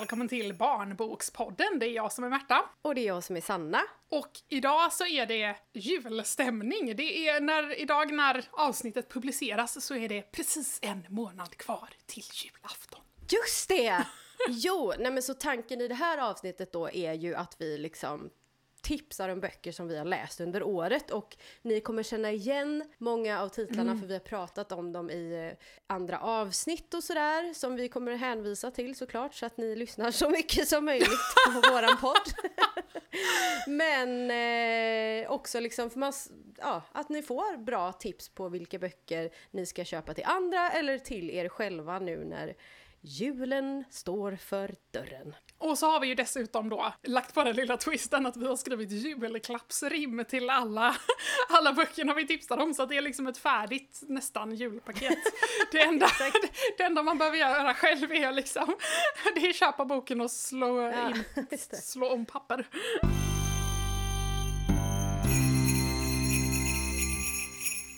välkommen till Barnbokspodden. Det är jag som är Märta. Och det är jag som är Sanna. Och idag så är det julstämning. Det är när, idag när avsnittet publiceras så är det precis en månad kvar till julafton. Just det! Jo, nej men så tanken i det här avsnittet då är ju att vi liksom tipsar om böcker som vi har läst under året och ni kommer känna igen många av titlarna mm. för vi har pratat om dem i eh, andra avsnitt och sådär som vi kommer hänvisa till såklart så att ni lyssnar så mycket som möjligt på våran podd. Men eh, också liksom för man, ja, att ni får bra tips på vilka böcker ni ska köpa till andra eller till er själva nu när Julen står för dörren. Och så har vi ju dessutom då lagt på den lilla twisten att vi har skrivit julklappsrim till alla, alla böckerna vi tipsar om så det är liksom ett färdigt nästan julpaket. Det enda, det enda man behöver göra själv är liksom det är köpa boken och slå, in, ja, slå om papper.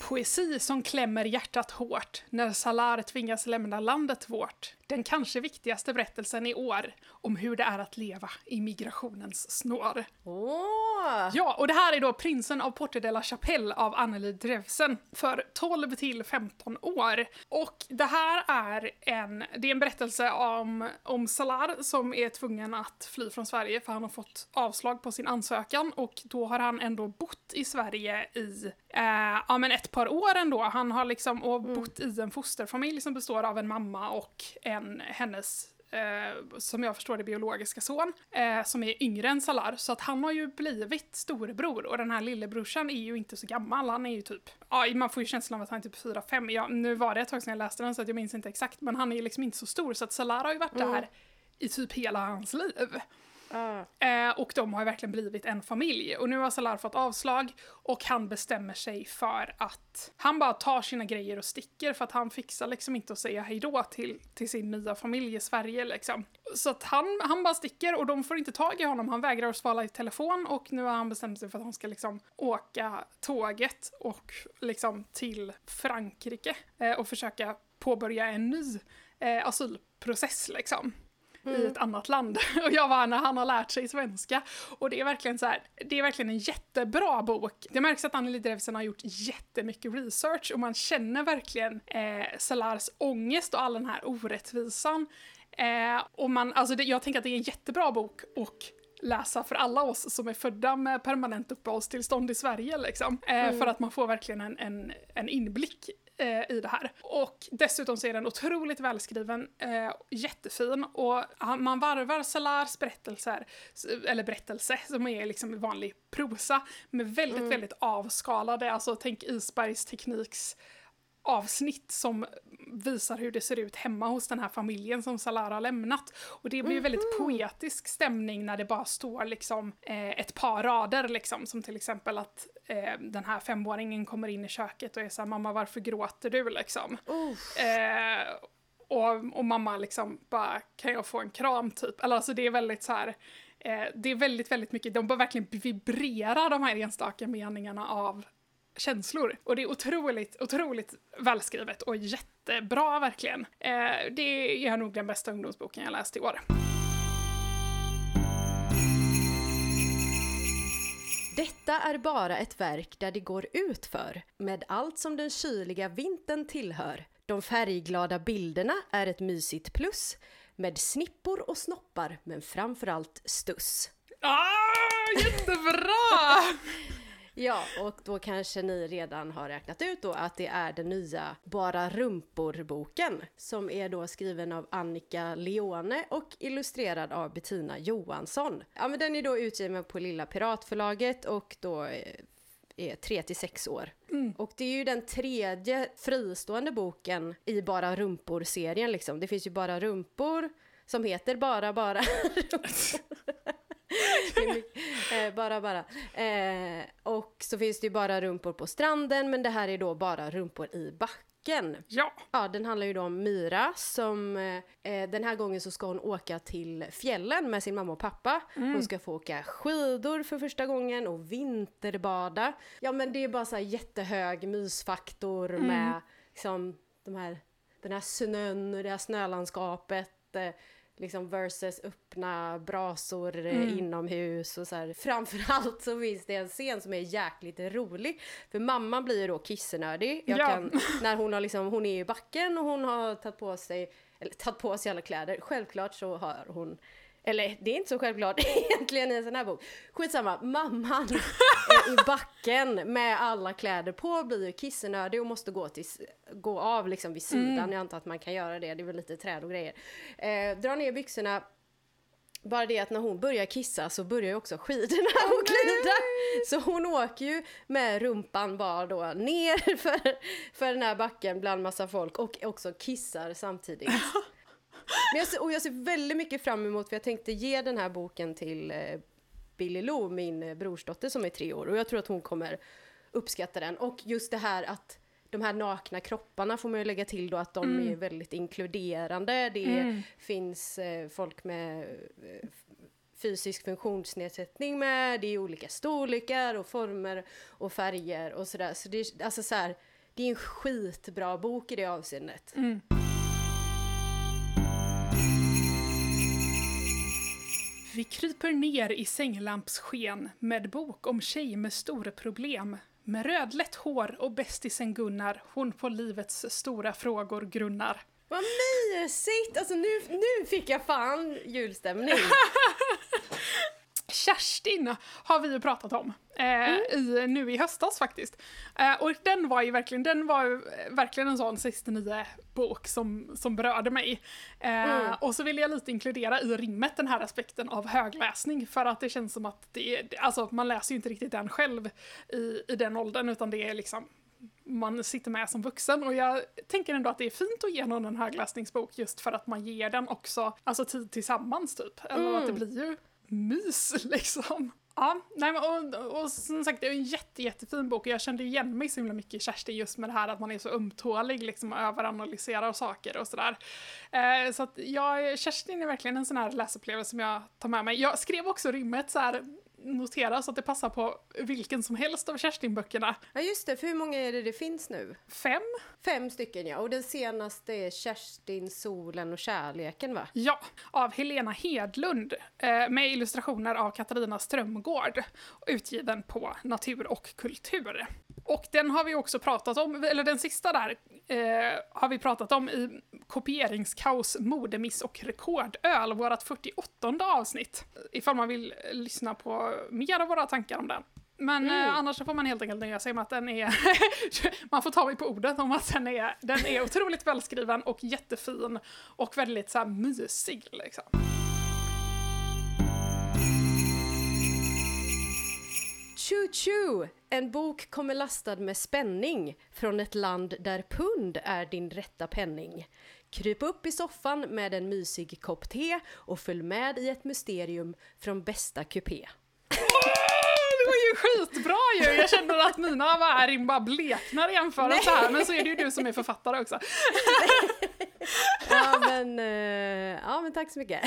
Poesi som klämmer hjärtat hårt när Salar tvingas lämna landet vårt den kanske viktigaste berättelsen i år om hur det är att leva i migrationens snår. Oh. Ja, och det här är då Prinsen av Porte de la Chapelle av Anneli Drevsen för 12 till 15 år. Och det här är en, det är en berättelse om, om Salar som är tvungen att fly från Sverige för han har fått avslag på sin ansökan och då har han ändå bott i Sverige i eh, ja, men ett par år ändå. Han har liksom och mm. bott i en fosterfamilj som består av en mamma och en hennes Eh, som jag förstår det biologiska son, eh, som är yngre än Salar. Så att han har ju blivit storebror och den här lillebrorsan är ju inte så gammal, han är ju typ, ja man får ju känslan av att han är typ 4-5, ja, nu var det ett tag sedan jag läste den så att jag minns inte exakt, men han är liksom inte så stor så att Salar har ju varit mm. där i typ hela hans liv. Eh, och de har ju verkligen blivit en familj. Och nu har Salar fått avslag och han bestämmer sig för att han bara tar sina grejer och sticker för att han fixar liksom inte att säga hejdå till, till sin nya familj i Sverige liksom. Så att han, han bara sticker och de får inte tag i honom, han vägrar att svara i telefon och nu har han bestämt sig för att han ska liksom åka tåget och liksom till Frankrike eh, och försöka påbörja en ny eh, asylprocess liksom mm. i ett annat land. Och jag var när han har lärt sig svenska. Och det är verkligen så här, det är verkligen en jättebra bok. Det märks att Anneli Drevsen har gjort jättemycket research och man känner verkligen eh, Salars ångest och all den här orättvisan. Eh, och man, alltså det, jag tänker att det är en jättebra bok och läsa för alla oss som är födda med permanent uppehållstillstånd i Sverige liksom. Eh, mm. För att man får verkligen en, en, en inblick eh, i det här. Och dessutom så är den otroligt välskriven, eh, jättefin och man varvar Salars berättelser, eller berättelse som är liksom vanlig prosa, med väldigt, mm. väldigt avskalade, alltså tänk Isbergs tekniks avsnitt som visar hur det ser ut hemma hos den här familjen som Salara har lämnat. Och det blir mm -hmm. väldigt poetisk stämning när det bara står liksom eh, ett par rader liksom, som till exempel att eh, den här femåringen kommer in i köket och är såhär “mamma varför gråter du?” liksom. Eh, och, och mamma liksom bara “kan jag få en kram?” typ. Eller alltså det är väldigt så här eh, det är väldigt, väldigt mycket, de bara verkligen vibrerar de här enstaka meningarna av känslor. Och det är otroligt, otroligt välskrivet och jättebra verkligen. Eh, det är nog den bästa ungdomsboken jag läst i år. Detta är bara ett verk där det går ut för med allt som den kyliga vintern tillhör. De färgglada bilderna är ett mysigt plus med snippor och snoppar men framförallt stuss. Ah, jättebra! Ja, och då kanske ni redan har räknat ut då att det är den nya Bara rumpor-boken som är då skriven av Annika Leone och illustrerad av Bettina Johansson. Ja, men den är då utgiven på Lilla Piratförlaget och då eh, är 3 till 6 år. Mm. Och det är ju den tredje fristående boken i Bara rumpor-serien liksom. Det finns ju Bara rumpor som heter Bara bara rumpor. Eh, bara, bara. Eh, och så finns det ju bara rumpor på stranden, men det här är då bara rumpor i backen. Ja. Ja, den handlar ju då om Myra som eh, den här gången så ska hon åka till fjällen med sin mamma och pappa. Mm. Hon ska få åka skidor för första gången och vinterbada. Ja men det är bara så här jättehög mysfaktor mm. med liksom de här, den här snön och det här snölandskapet. Eh, liksom versus öppna brasor mm. inomhus och så här. Framförallt så finns det en scen som är jäkligt rolig. För mamman blir ju då kissenödig. Jag ja. kan, när hon har liksom, hon är i backen och hon har tagit på sig, eller tagit på sig alla kläder. Självklart så har hon eller det är inte så självklart egentligen i en sån här bok. Skitsamma, mamman i backen med alla kläder på blir ju kissenödig och måste gå, till, gå av liksom vid sidan. Mm. Jag antar att man kan göra det, det är väl lite träd och grejer. Eh, dra ner byxorna, bara det att när hon börjar kissa så börjar ju också skidorna oh, att glida. Så hon åker ju med rumpan bara då ner för, för den här backen bland massa folk och också kissar samtidigt. Men jag ser, och jag ser väldigt mycket fram emot, för jag tänkte ge den här boken till eh, Billy Lo, min eh, brorsdotter som är tre år, och jag tror att hon kommer uppskatta den. Och just det här att de här nakna kropparna får man ju lägga till då att de mm. är väldigt inkluderande. Det mm. finns eh, folk med fysisk funktionsnedsättning med, det är olika storlekar och former och färger och sådär. Så det är, alltså så här, det är en skitbra bok i det avseendet. Mm. Vi kryper ner i sänglampssken med bok om tjej med stora problem. Med rödlätt hår och bästisen Gunnar, hon på livets stora frågor grunnar. Vad mysigt! Alltså nu, nu fick jag fan julstämning. Kerstin har vi ju pratat om eh, mm. i, nu i höstas faktiskt. Eh, och den var ju verkligen, den var verkligen en sån 69 bok som, som berörde mig. Eh, mm. Och så vill jag lite inkludera i rimmet den här aspekten av högläsning för att det känns som att det alltså man läser ju inte riktigt den själv i, i den åldern utan det är liksom man sitter med som vuxen och jag tänker ändå att det är fint att ge någon en högläsningsbok just för att man ger den också, alltså tid tillsammans typ. Eller mm. att det blir ju mys liksom. Ja, nej, men och, och som sagt det är en jätte, jättefin bok och jag kände igen mig så himla mycket i Kerstin just med det här att man är så ömtålig liksom och överanalyserar saker och sådär. Eh, så att jag, Kerstin är verkligen en sån här läsupplevelse som jag tar med mig. Jag skrev också rimmet så här notera så att det passar på vilken som helst av Kerstin-böckerna. Ja just det, för hur många är det det finns nu? Fem. Fem stycken ja, och den senaste är Kerstin, solen och kärleken va? Ja, av Helena Hedlund eh, med illustrationer av Katarina Strömgård utgiven på Natur och kultur. Och den har vi också pratat om, eller den sista där eh, har vi pratat om i kopieringskaos, modemiss och rekordöl, vårt 48 avsnitt. Ifall man vill lyssna på mer av våra tankar om den. Men eh, mm. eh, annars får man helt enkelt nöja sig med att den är, man får ta mig på ordet om att den är, den är otroligt välskriven och jättefin och väldigt så här mysig liksom. Choo choo! En bok kommer lastad med spänning från ett land där pund är din rätta penning. Kryp upp i soffan med en mysig kopp te och följ med i ett mysterium från bästa kupé. Det var ju skitbra ju! Jag känner att mina värin bara bleknar i jämförelse här, men så är det ju du som är författare också. ja, men, eh, ja men tack så mycket.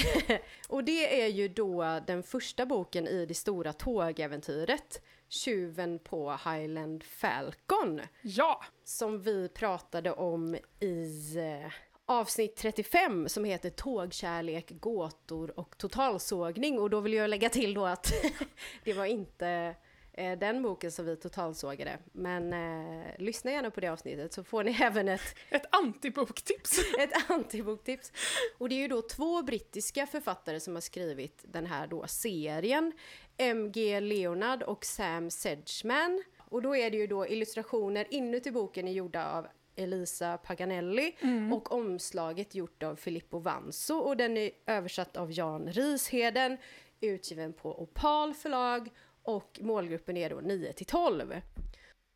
Och det är ju då den första boken i det stora tågäventyret Tjuven på Highland Falcon. Ja! Som vi pratade om i eh, avsnitt 35 som heter Tågkärlek, gåtor och totalsågning. Och då vill jag lägga till då att det var inte eh, den boken som vi totalsågade. Men eh, lyssna gärna på det avsnittet så får ni även ett... Ett antiboktips! ett antiboktips! Och det är ju då två brittiska författare som har skrivit den här då serien. M.G. Leonard och Sam Sedgman. Och då är det ju då illustrationer inuti boken är gjorda av Elisa Paganelli mm. och omslaget gjort av Filippo Vanso och den är översatt av Jan Risheden, utgiven på Opal förlag och målgruppen är då 9 till 12.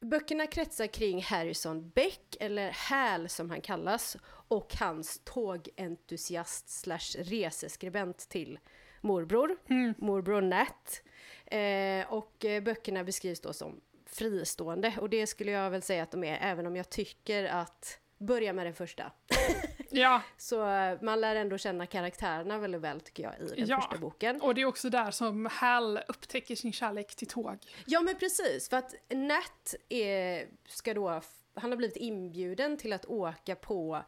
Böckerna kretsar kring Harrison Beck, eller Hal som han kallas, och hans tågentusiast slash reseskribent till morbror, mm. morbror Nat. Eh, och eh, böckerna beskrivs då som fristående och det skulle jag väl säga att de är, även om jag tycker att börja med den första. Ja. Så eh, man lär ändå känna karaktärerna väldigt väl tycker jag i den ja. första boken. Och det är också där som Hal upptäcker sin kärlek till tåg. Ja men precis, för att Nat är, ska då, han har blivit inbjuden till att åka på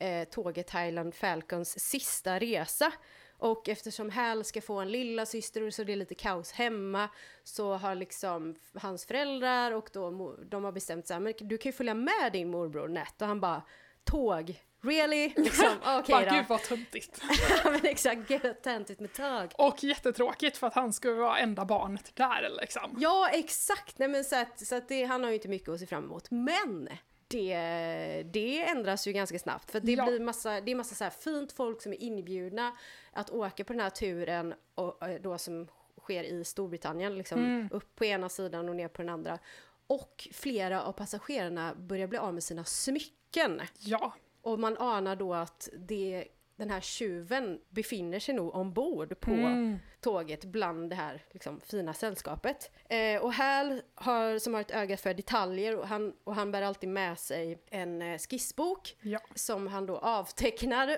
eh, tåget Highland Falcons sista resa. Och eftersom Hal ska få en lilla syster och så det är lite kaos hemma så har liksom hans föräldrar och då de har bestämt sig men du kan ju följa med din morbror Nat och han bara tåg, Really? Liksom, okej okay då. Gud vad töntigt. ja men exakt, gud vad töntigt med tåg. Och jättetråkigt för att han skulle vara enda barnet där liksom. Ja exakt, nej men så att, så att det, han har ju inte mycket att se fram emot. Men! Det, det ändras ju ganska snabbt för det ja. blir massa, det är massa så här fint folk som är inbjudna att åka på den här turen och, då som sker i Storbritannien, liksom mm. upp på ena sidan och ner på den andra. Och flera av passagerarna börjar bli av med sina smycken. Ja. Och man anar då att det, den här tjuven befinner sig nog ombord på mm. tåget bland det här liksom, fina sällskapet. Eh, och Hal har, som har ett öga för detaljer och han, och han bär alltid med sig en eh, skissbok ja. som han då avtecknar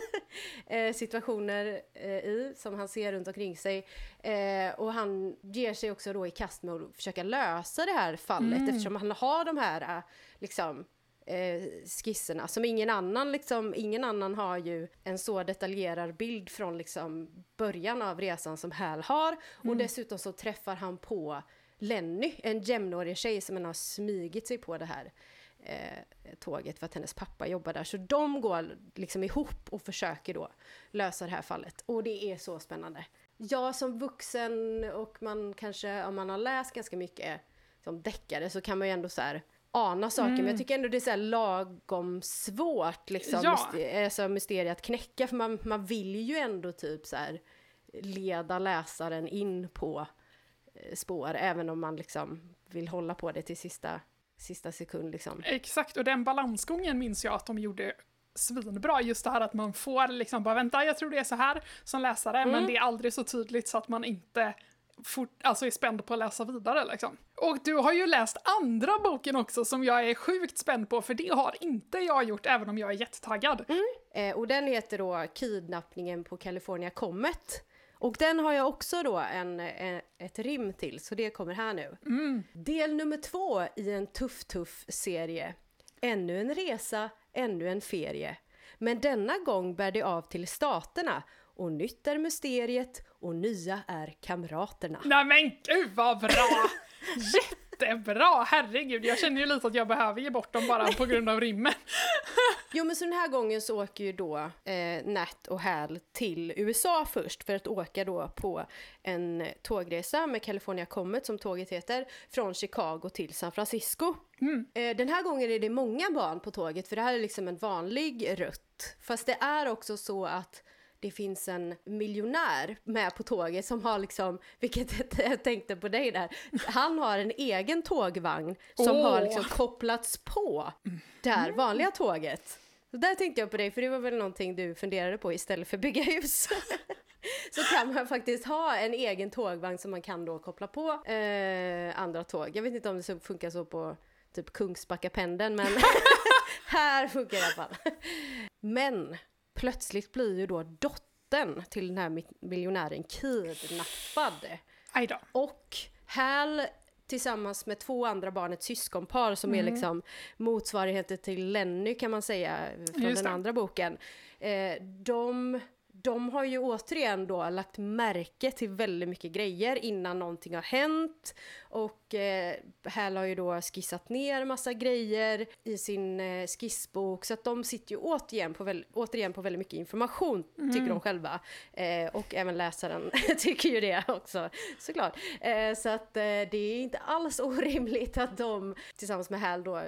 eh, situationer eh, i som han ser runt omkring sig. Eh, och han ger sig också då i kast med att försöka lösa det här fallet mm. eftersom han har de här eh, liksom eh, skisserna som ingen annan liksom, ingen annan har ju en så detaljerad bild från liksom början av resan som Hal har och mm. dessutom så träffar han på Lenny, en jämnårig tjej som har smygit sig på det här eh, tåget för att hennes pappa jobbar där. Så de går liksom ihop och försöker då lösa det här fallet. Och det är så spännande. Jag som vuxen och man kanske, om man har läst ganska mycket som deckare så kan man ju ändå så här ana saker, mm. men jag mm. tycker ändå det är så lagom svårt liksom, ja. myster alltså, mysteriet att knäcka, för man, man vill ju ändå typ så här, leda läsaren in på eh, spår, även om man liksom vill hålla på det till sista, sista sekund liksom. Exakt, och den balansgången minns jag att de gjorde svinbra, just det här att man får liksom bara vänta, jag tror det är så här som läsare, mm. men det är aldrig så tydligt så att man inte fort, alltså är spänd på att läsa vidare liksom. Och du har ju läst andra boken också som jag är sjukt spänd på, för det har inte jag gjort även om jag är jättetaggad. Mm. Eh, och den heter då Kidnappningen på California Comet. Och den har jag också då en, en, eh, ett rim till, så det kommer här nu. Mm. Del nummer två i en tuff tuff serie. Ännu en resa, ännu en ferie. Men denna gång bär det av till staterna och nytt är mysteriet och nya är kamraterna. Nej men gud vad bra! Jättebra! Herregud, jag känner ju lite att jag behöver ge bort dem bara på grund av rimmen. Jo men så den här gången så åker ju då eh, Nat och Hal till USA först för att åka då på en tågresa med California Comet som tåget heter från Chicago till San Francisco. Mm. Eh, den här gången är det många barn på tåget för det här är liksom en vanlig rutt. Fast det är också så att det finns en miljonär med på tåget som har liksom, vilket jag tänkte på dig där, han har en egen tågvagn som oh. har liksom kopplats på det här vanliga tåget. Så där tänkte jag på dig, för det var väl någonting du funderade på istället för bygga hus. så kan man faktiskt ha en egen tågvagn som man kan då koppla på eh, andra tåg. Jag vet inte om det funkar så på typ Kungsbackapendeln, men här funkar det i alla fall. Men plötsligt blir ju då dottern till den här miljonären kidnappad. Och Hal tillsammans med två andra barn, ett syskonpar som mm. är liksom motsvarigheten till Lenny kan man säga från Just den det. andra boken. Eh, de de har ju återigen då lagt märke till väldigt mycket grejer innan någonting har hänt. Och eh, Hal har ju då skissat ner massa grejer i sin eh, skissbok. Så att de sitter ju återigen på, väl, återigen på väldigt mycket information, mm. tycker de själva. Eh, och även läsaren tycker ju det också, såklart. Eh, så att det är inte alls orimligt att de tillsammans med Hal då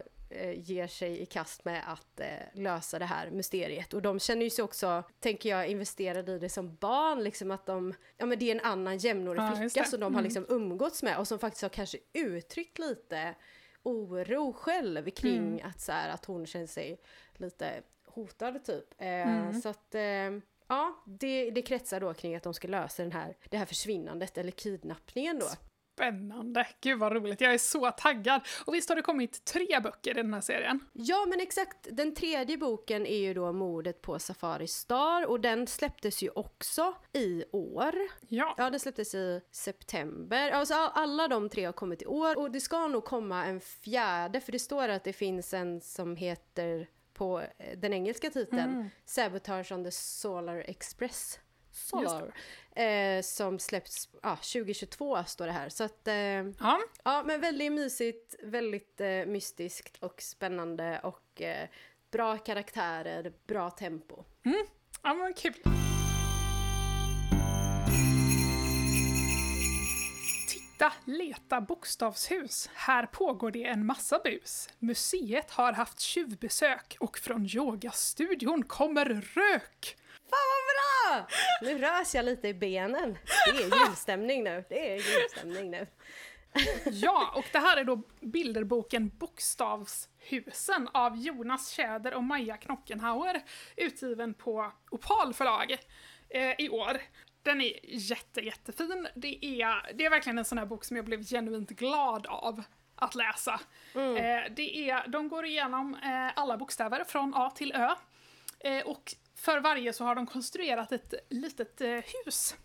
ger sig i kast med att eh, lösa det här mysteriet. Och de känner ju sig också, tänker jag, investerade i det som barn, liksom att de, ja men det är en annan jämnårig ja, flicka som de mm. har liksom umgåtts med och som faktiskt har kanske uttryckt lite oro själv kring mm. att, så här, att hon känner sig lite hotad typ. Eh, mm. Så att eh, Ja, det, det kretsar då kring att de ska lösa den här, det här försvinnandet eller kidnappningen då. Spännande! Gud vad roligt, jag är så taggad! Och visst har det kommit tre böcker i den här serien? Ja men exakt, den tredje boken är ju då Mordet på Safari Star och den släpptes ju också i år. Ja. Ja, den släpptes i september. Alltså alla de tre har kommit i år och det ska nog komma en fjärde för det står att det finns en som heter på eh, den engelska titeln mm. Sabotage on the Solar Express Solar. Eh, som släpps ah, 2022 står det här. Så att, eh, Ja, ja men väldigt mysigt, väldigt eh, mystiskt och spännande och eh, bra karaktärer, bra tempo. ja men kul. Titta, leta bokstavshus. Här pågår det en massa bus. Museet har haft tjuvbesök och från yogastudion kommer rök. Fan vad bra! Nu rös jag lite i benen. Det är julstämning nu. Det är julstämning nu. Ja, och det här är då bilderboken Bokstavshusen av Jonas Tjäder och Maja Knockenhauer utgiven på Opal förlag eh, i år. Den är jätte, jättefin. Det är, det är verkligen en sån här bok som jag blev genuint glad av att läsa. Eh, det är, de går igenom eh, alla bokstäver från A till Ö. Och för varje så har de konstruerat ett litet eh, hus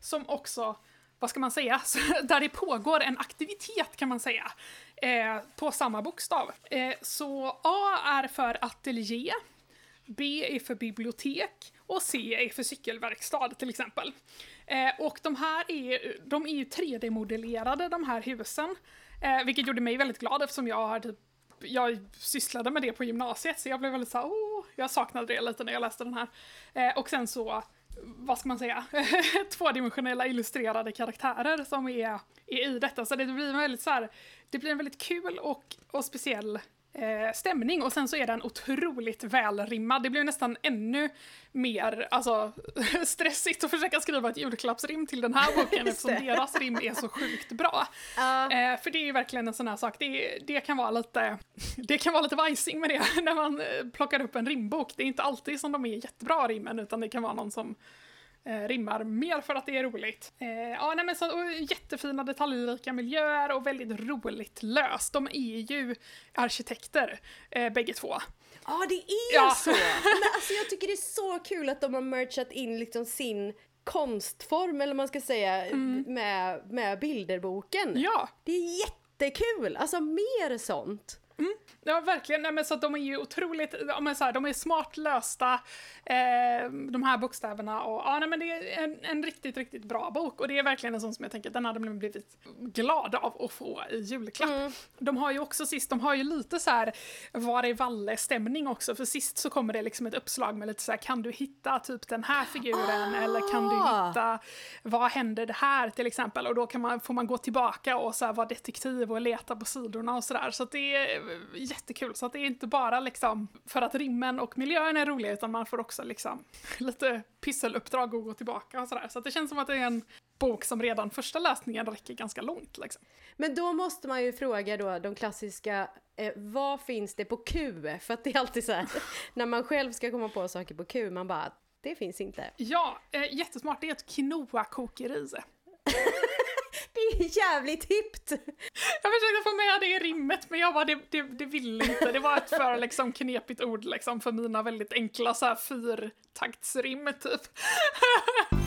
som också, vad ska man säga, Så där det pågår en aktivitet kan man säga, eh, på samma bokstav. Eh, så A är för ateljé, B är för bibliotek och C är för cykelverkstad till exempel. Eh, och de här är, de är ju 3D-modellerade de här husen, eh, vilket gjorde mig väldigt glad eftersom jag har typ jag sysslade med det på gymnasiet så jag blev väldigt såhär, oh, jag saknade det lite när jag läste den här. Eh, och sen så, vad ska man säga, tvådimensionella illustrerade karaktärer som är, är i detta. Så det blir en väldigt så här, det blir en väldigt kul och, och speciell eh, stämning och sen så är den otroligt välrimmad. Det blev nästan ännu mer alltså, stressigt att försöka skriva ett julklappsrim till den här boken eftersom deras rim är så sjukt bra. Ja. Eh, för det är ju verkligen en sån här sak, det, det kan vara lite, det kan vara lite vajsing med det när man eh, plockar upp en rimbok. Det är inte alltid som de är jättebra rimmen utan det kan vara någon som eh, rimmar mer för att det är roligt. Eh, ja, nej, men så, och jättefina detaljrika miljöer och väldigt roligt löst. De är ju arkitekter eh, bägge två. Ja, det är Ja. så! Men alltså jag tycker det är så kul att de har merchat in liksom sin konstform, eller man ska säga, med, med bilderboken. Ja, Det är jättekul! Alltså mer sånt. Ja, verkligen. Nej, men så de är ju otroligt, men så här, de är smart lösta, eh, de här bokstäverna. Och, ja, nej, men det är en, en riktigt, riktigt bra bok. Och det är verkligen en sån som jag tänker, den hade man blivit glad av att få i julklapp. De har ju också sist, de har ju lite så här var är Valle-stämning också. För sist så kommer det liksom ett uppslag med lite så här, kan du hitta typ den här figuren? Eller kan du Ah. hitta, vad händer det här till exempel? Och då kan man, får man gå tillbaka och så här, vara detektiv och leta på sidorna och sådär. Så att det är jättekul. Så att det är inte bara liksom för att rimmen och miljön är roliga utan man får också liksom lite pysseluppdrag och gå tillbaka och sådär. Så att det känns som att det är en bok som redan första läsningen räcker ganska långt. Liksom. Men då måste man ju fråga då de klassiska, eh, vad finns det på Q? För att det är alltid så här, när man själv ska komma på saker på Q, man bara, det finns inte. Ja, eh, jättesmart. Det är ett quinoa-kokeri. Det är jävligt hippt! Jag försökte få med det i rimmet men jag bara, det, det, det vill inte. Det var ett för liksom, knepigt ord liksom, för mina väldigt enkla så här, fyrtaktsrim typ.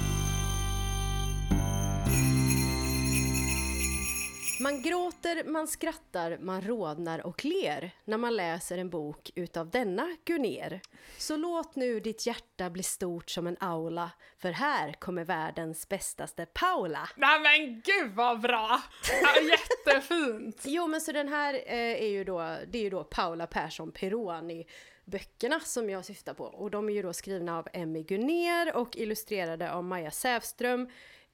Man gråter, man skrattar, man rodnar och ler när man läser en bok utav denna Gunner. Så låt nu ditt hjärta bli stort som en aula, för här kommer världens bästaste Paula. Nej men gud vad bra! Ja, jättefint! Jo men så den här eh, är ju då, det är ju då Paula Persson Peroni böckerna som jag syftar på och de är ju då skrivna av Emmy Gunner och illustrerade av Maja Sävström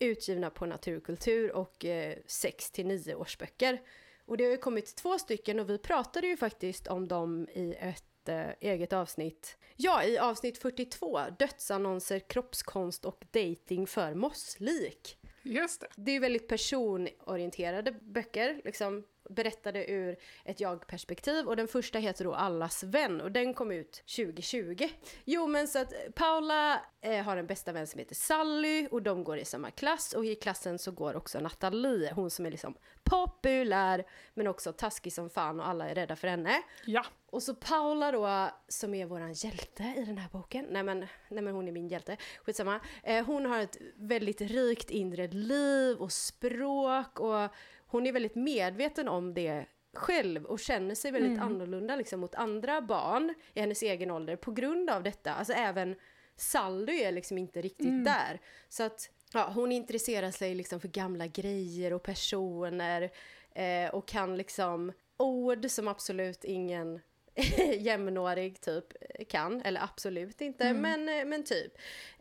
utgivna på Naturkultur och eh, 6 till 9 årsböcker. Och det har ju kommit två stycken och vi pratade ju faktiskt om dem i ett eh, eget avsnitt. Ja, i avsnitt 42, dödsannonser, kroppskonst och dating för mosslik. Just det. Det är väldigt personorienterade böcker, liksom berättade ur ett jag-perspektiv och den första heter då Allas vän och den kom ut 2020. Jo men så att Paula eh, har en bästa vän som heter Sally och de går i samma klass och i klassen så går också Nathalie, hon som är liksom populär men också taskig som fan och alla är rädda för henne. Ja. Och så Paula då, som är våran hjälte i den här boken, nej men, nej men hon är min hjälte, skitsamma. Eh, hon har ett väldigt rikt inre liv och språk och hon är väldigt medveten om det själv och känner sig väldigt annorlunda liksom mot andra barn i hennes egen ålder på grund av detta. Alltså även Sally är liksom inte riktigt Mm. där. Så att ja, hon intresserar sig liksom för gamla grejer och personer eh, och kan liksom ord som absolut ingen jämnårig typ kan, eller absolut inte, Mm. men, eh, men typ.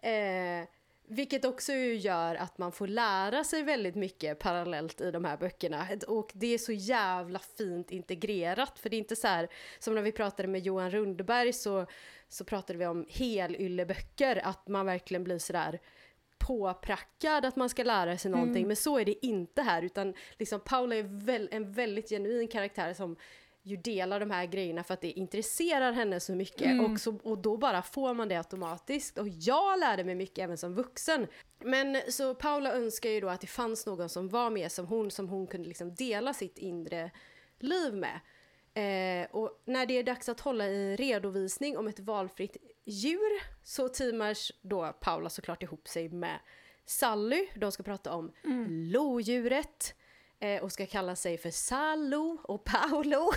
Eh, vilket också gör att man får lära sig väldigt mycket parallellt i de här böckerna. Och det är så jävla fint integrerat, för det är inte så här som när vi pratade med Johan Rundberg så, så pratade vi om helylleböcker, att man verkligen blir sådär påprackad att man ska lära sig någonting, Mm. men så är det inte här, utan liksom Paula är väl, en väldigt genuin karaktär som ju delar de här grejerna för att det intresserar henne så mycket Mm. och, så, och då bara får man det automatiskt och jag lärde mig mycket även som vuxen. Men så Paula önskar ju då att det fanns någon som var med som hon, som hon kunde liksom dela sitt inre liv med. Eh, och när det är dags att hålla en redovisning om ett valfritt djur så teamar då Paula såklart ihop sig med Sally. De ska prata om lodjuret eh, och ska kalla sig för Salo och Paolo.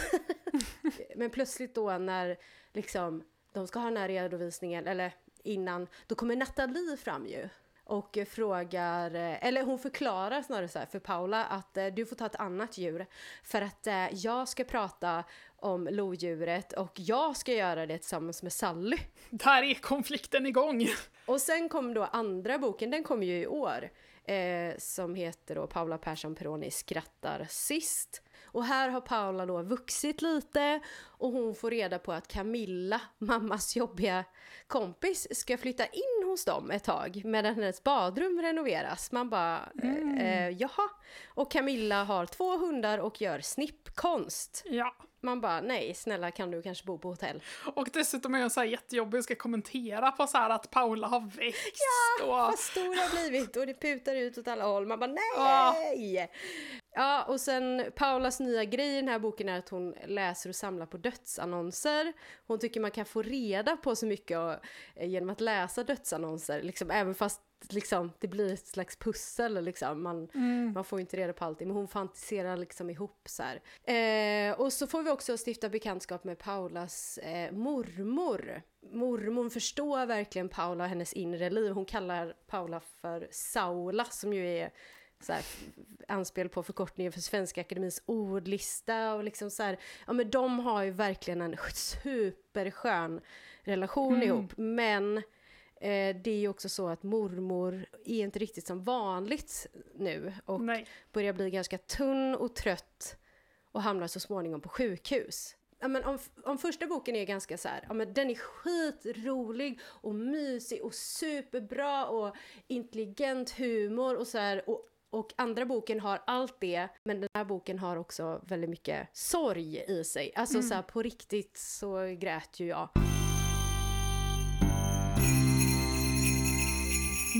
Men plötsligt då när liksom de ska ha den här redovisningen, eller innan, då kommer Nathalie fram ju. Och eh, frågar, eh, eller hon förklarar snarare så för Paula att eh, du får ta ett annat djur. För att eh, jag ska prata om lodjuret och jag ska göra det tillsammans med Sally. Där är konflikten igång. Och sen kom då andra boken, den kom ju i år, eh, som heter då Paula Persson Peroni skrattar sist. Och här har Paula då vuxit lite och hon får reda på att Camilla, mammas jobbiga kompis, ska flytta in hos dem ett tag medan hennes badrum renoveras. Man bara, Mm. eh, jaha. Och Camilla har två hundar och gör snippkonst. Ja. Man bara, nej snälla kan du kanske bo på hotell? Och dessutom är jag så här jättejobbig och ska kommentera på så här att Paula har växt. och... Vad stor har blivit och det putar ut åt alla håll. Man bara nej! Ja, och sen Paulas nya grej i den här boken är att hon läser och samlar på dödsannonser. Hon tycker man kan få reda på så mycket och, eh, genom att läsa dödsannonser, liksom, även fast liksom, det blir ett slags pussel. Liksom. Man, Mm. man får inte reda på allting, men hon fantiserar liksom ihop så här. Eh, och så får vi också stifta bekantskap med Paulas eh, mormor. Mormor förstår verkligen Paula och hennes inre liv. Hon kallar Paula för Saula, som ju är så här, anspel på förkortningen för Svenska Akademins ordlista och liksom så här, ja men de har ju verkligen en superskön relation Mm. ihop, men eh, det är ju också så att mormor är inte riktigt som vanligt nu och Nej. börjar bli ganska tunn och trött och hamnar så småningom på sjukhus. Ja, men om, om första boken är ganska så här, ja, men den är skitrolig och mysig och superbra och intelligent humor och så här och, och andra boken har allt det, men den här boken har också väldigt mycket sorg i sig. Alltså så här, på riktigt så grät ju jag.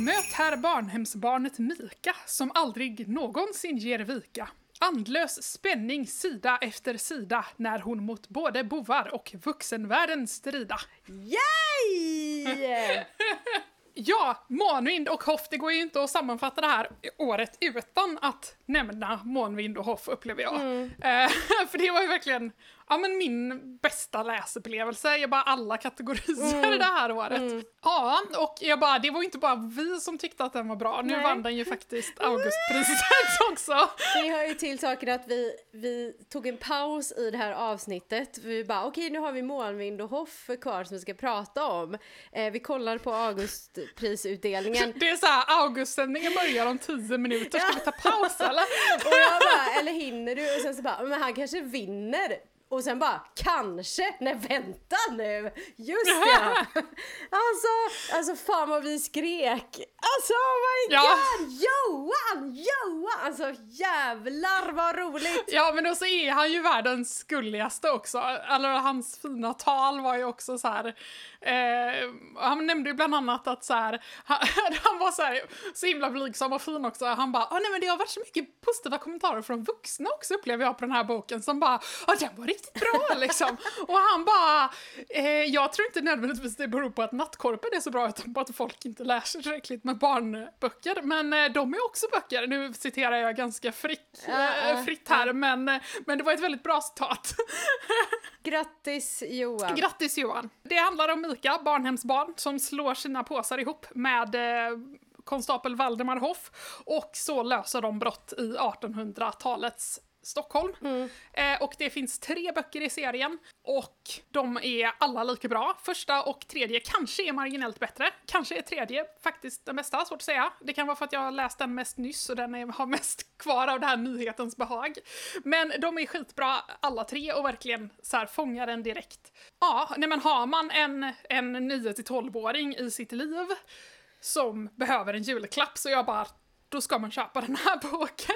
Möt här barnhemsbarnet Mika som aldrig någonsin ger vika. Andlös spänning sida efter sida när hon mot både bovar och vuxenvärlden strida. Yay! Ja, Månvind och Hoff, det går ju inte att sammanfatta det här året utan att nämna Månvind och Hoff upplever jag. Mm. Eh, för det var ju verkligen ja, men min bästa läsupplevelse i bara alla kategorier Mm. det här året. Ja, och jag bara, det var inte bara vi som tyckte att den var bra, nu Nej. vann den ju faktiskt Augustpriset också. Det hör ju till saken att vi, vi tog en paus i det här avsnittet. Vi bara okej nu har vi Månvind och Hoff kvar som vi ska prata om. Eh, vi kollar på Augustprisutdelningen Det är så här, Augustsändningen börjar om tio minuter, ska vi ta paus eller? och jag bara eller hinner du? Och sen så bara men han kanske vinner. Och sen bara kanske, nej vänta nu, just ja! Alltså, alltså fan vad vi skrek! Alltså oh my Ja. god! Johan, Johan! Alltså jävlar vad roligt! Ja, men då så är han ju världens gulligaste också. Eller hans fina tal var ju också så här. Eh, han nämnde ju bland annat att så här, han, han var så här, så himla blygsam och fin också. Han bara, ah, nej men det har varit så mycket positiva kommentarer från vuxna också upplever jag på den här boken som bara, ja den var riktigt bra liksom. och han bara, eh, jag tror inte nödvändigtvis det beror på att nattkorpen är så bra utan på att folk inte lär sig tillräckligt med barnböcker. Men eh, de är också böcker. Nu citerar jag ganska fritt, Ja, eh, fritt här, men, eh, men det var ett väldigt bra citat. Grattis Johan! Grattis Johan! Det handlar om Mika, barnhemsbarn, som slår sina påsar ihop med eh, konstapel Valdemar Hoff och så löser de brott i 1800-talets Stockholm. Mm. Eh, och det finns tre böcker i serien och de är alla lika bra. Första och tredje kanske är marginellt bättre. Kanske är tredje faktiskt den bästa, svårt att säga. Det kan vara för att jag har läst den mest nyss och den är, har mest kvar av det här nyhetens behag. Men de är skitbra alla tre och verkligen så här fångar en direkt. Ja, nej men har man en, en 9-12-åring i sitt liv som behöver en julklapp så jag bara då ska man köpa den här boken.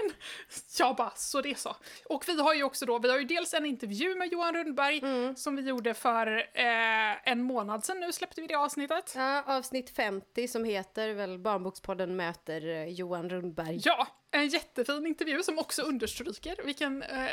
Jag bara, så det så. Och vi har ju också då, vi har ju dels en intervju med Johan Rundberg som vi gjorde för eh, en månad sedan nu släppte vi det avsnittet. Ja, avsnitt 50 som heter väl Barnbokspodden möter eh, Johan Rundberg. Ja, en jättefin intervju som också understryker vilken eh,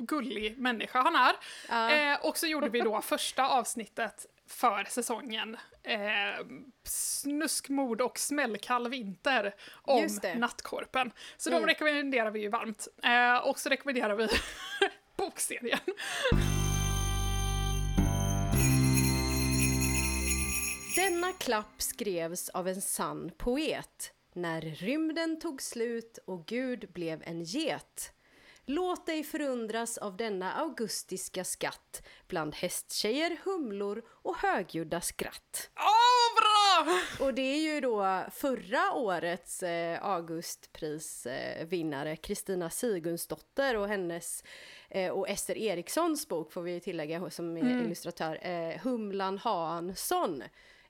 gullig människa han är. Ja. Eh, och så gjorde vi då första avsnittet för säsongen eh, Snuskmord och smällkall vinter om. Nattkorpen. Så de Mm. rekommenderar vi ju varmt. Eh, och så rekommenderar vi bokserien. Denna klapp skrevs av en sann poet när rymden tog slut och Gud blev en get. Låt dig förundras av denna augustiska skatt bland hästtjejer, humlor och högljudda skratt. Åh, bra! Och det är ju då förra årets eh, Augustprisvinnare Kristina Sigurdsdotter och hennes eh, och Ester Erikssons bok får vi tillägga som är illustratör, eh, Humlan Hansson.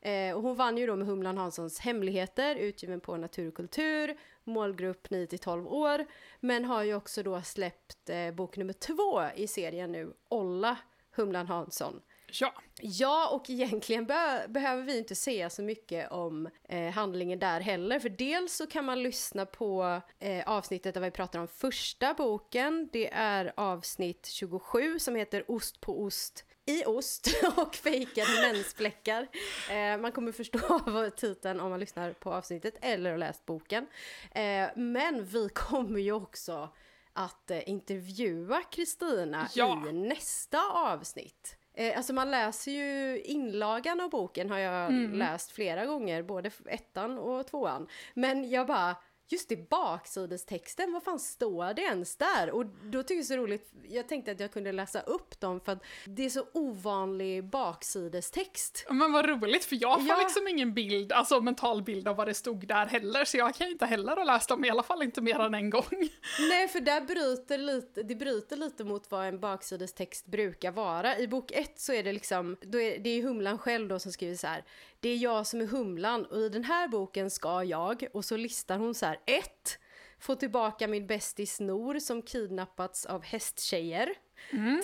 Eh, och hon vann ju då med Humlan Hanssons Hemligheter utgiven på Natur och kultur, målgrupp 9-12 år, men har ju också då släppt eh, bok nummer två i serien nu, Olla Humlan Hansson. Ja, Ja, och egentligen be- behöver vi inte säga så mycket om eh, handlingen där heller, för dels så kan man lyssna på eh, avsnittet där vi pratar om första boken. Det är avsnitt 27 som heter Ost på ost i ost och fejkade mensfläckar. Eh, man kommer förstå vad titeln om man lyssnar på avsnittet eller har läst boken. Eh, men vi kommer ju också att eh, intervjua Kristina Ja. i nästa avsnitt. Eh, alltså man läser ju inlagan av boken har jag läst flera gånger, både ettan och tvåan. Men jag bara, just i baksidestexten, vad fan står det ens där? Och då tycker jag det är så roligt, jag tänkte att jag kunde läsa upp dem för att det är så ovanlig baksidestext. men vad roligt för jag får Ja. liksom ingen bild, alltså mental bild av vad det stod där heller så jag kan inte heller ha läst dem, i alla fall inte mer än en gång. Nej, för där bryter lite, det bryter lite mot vad en baksidestext brukar vara. I bok ett så är det liksom, då är, det är Humlan själv då som skriver så här. Det är jag som är Humlan och i den här boken ska jag, och så listar hon så här. ett Få tillbaka min bästis Nor som kidnappats av hästtjejer.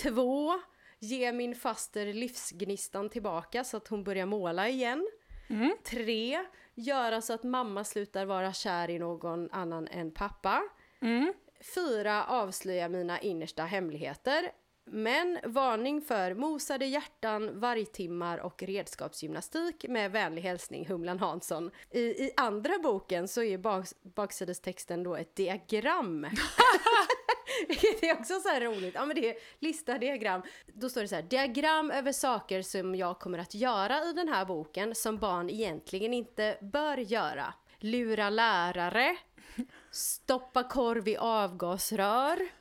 Två Ge min faster livsgnistan tillbaka så att hon börjar måla igen. Tre Göra så att mamma slutar vara kär i någon annan än pappa. Fyra, avslöja mina innersta hemligheter. Men varning för mosade hjärtan, vargtimmar och redskapsgymnastik med vänlig hälsning Humlan Hansson. I, i andra boken så är baks, baksidestexten då ett diagram. det är också så här roligt. Ja men det är lista diagram. Då står det så här, diagram över saker som jag kommer att göra i den här boken som barn egentligen inte bör göra. Lura lärare, stoppa korv i avgasrör,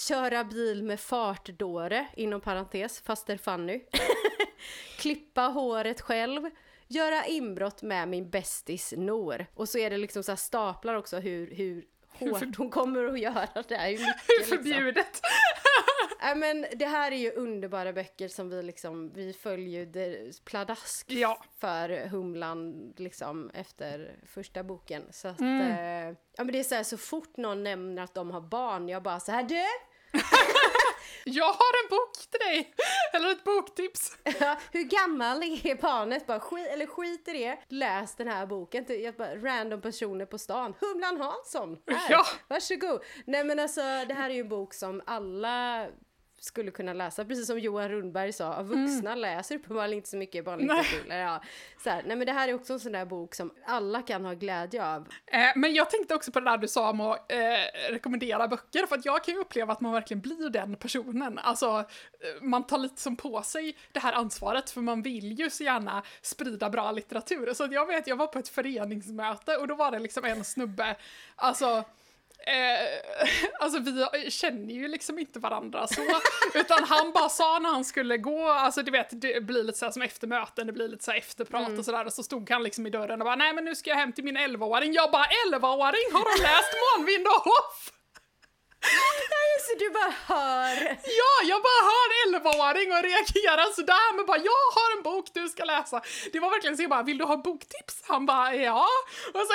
köra bil med fartdåre, inom parentes, faster Fanny, klippa håret själv, göra inbrott med min bästis Nor. Och så är det liksom så staplar också hur, hur hårt hon kommer att göra det. Ju mycket, liksom. Förbjudet. Nej men det här är ju underbara böcker som vi liksom, vi följer ju pladask Ja. för Humlan liksom efter första boken. Så att, Mm. eh, ja men det är så här, så fort någon nämner att de har barn, jag bara så här du! Jag har en bok till dig! Eller ett boktips. Hur gammal är barnet? Bara skit, eller skit i det, läs den här boken. Jag bara, random personer på stan. Humlan Hansson! Här, Ja. varsågod! Nej men alltså det här är ju en bok som alla skulle kunna läsa, precis som Johan Rundberg sa, vuxna mm. läser uppenbarligen inte så mycket barnlitteratur. Ja, så här, nej men det här är också en sån där bok som alla kan ha glädje av. Eh, men jag tänkte också på det där du sa om att eh, rekommendera böcker, för att jag kan ju uppleva att man verkligen blir den personen. Alltså, eh, man tar lite som på sig det här ansvaret, för man vill ju så gärna sprida bra litteratur. Så jag vet, jag var på ett föreningsmöte och då var det liksom en snubbe, alltså Eh, alltså vi känner ju liksom inte varandra så, utan han bara sa när han skulle gå, alltså du vet det blir lite så som eftermöten, det blir lite så efterprat mm. och sådär och så stod han liksom i dörren och bara nej men nu ska jag hem till min 11-åring, jag bara 11-åring har du läst Månvind och Hoff? Så du bara hör? Ja, jag bara hör 11-åring och reagerar sådär men bara jag har en bok du ska läsa. Det var verkligen så jag bara vill du ha boktips? Han bara ja. Och så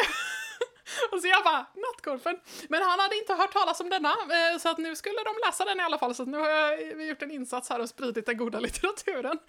Och så jag bara, nattkorpen. Men han hade inte hört talas om denna, eh, så att nu skulle de läsa den i alla fall. Så nu har jag eh, gjort en insats här och spridit den goda litteraturen.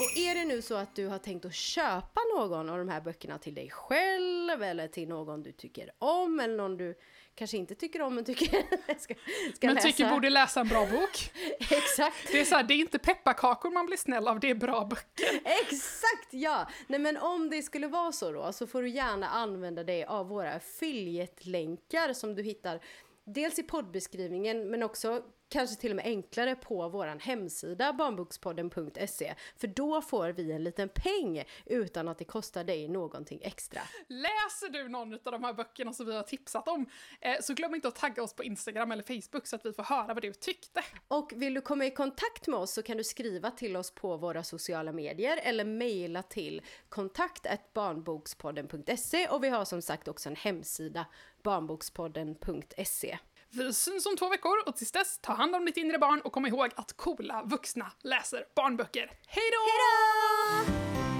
Och är det nu så att du har tänkt att köpa någon av de här böckerna till dig själv eller till någon du tycker om eller någon du kanske inte tycker om men tycker ska, ska Men läsa. tycker borde läsa en bra bok. Exakt. Det är så här, det är inte pepparkakor man blir snäll av, det är bra böcker. Exakt, ja! Nej men om det skulle vara så då, så får du gärna använda dig av våra affiliate-länkar som du hittar dels i poddbeskrivningen men också kanske till och med enklare på vår hemsida barnbokspodden.se för då får vi en liten peng utan att det kostar dig någonting extra. Läser du någon av de här böckerna som vi har tipsat om eh, så glöm inte att tagga oss på Instagram eller Facebook så att vi får höra vad du tyckte. Och vill du komma i kontakt med oss så kan du skriva till oss på våra sociala medier eller mejla till kontakt barnbokspodden.se och vi har som sagt också en hemsida barnbokspodden.se. Vi syns om två veckor och tills dess, ta hand om ditt inre barn och kom ihåg att coola vuxna läser barnböcker. Hej då! Hej då!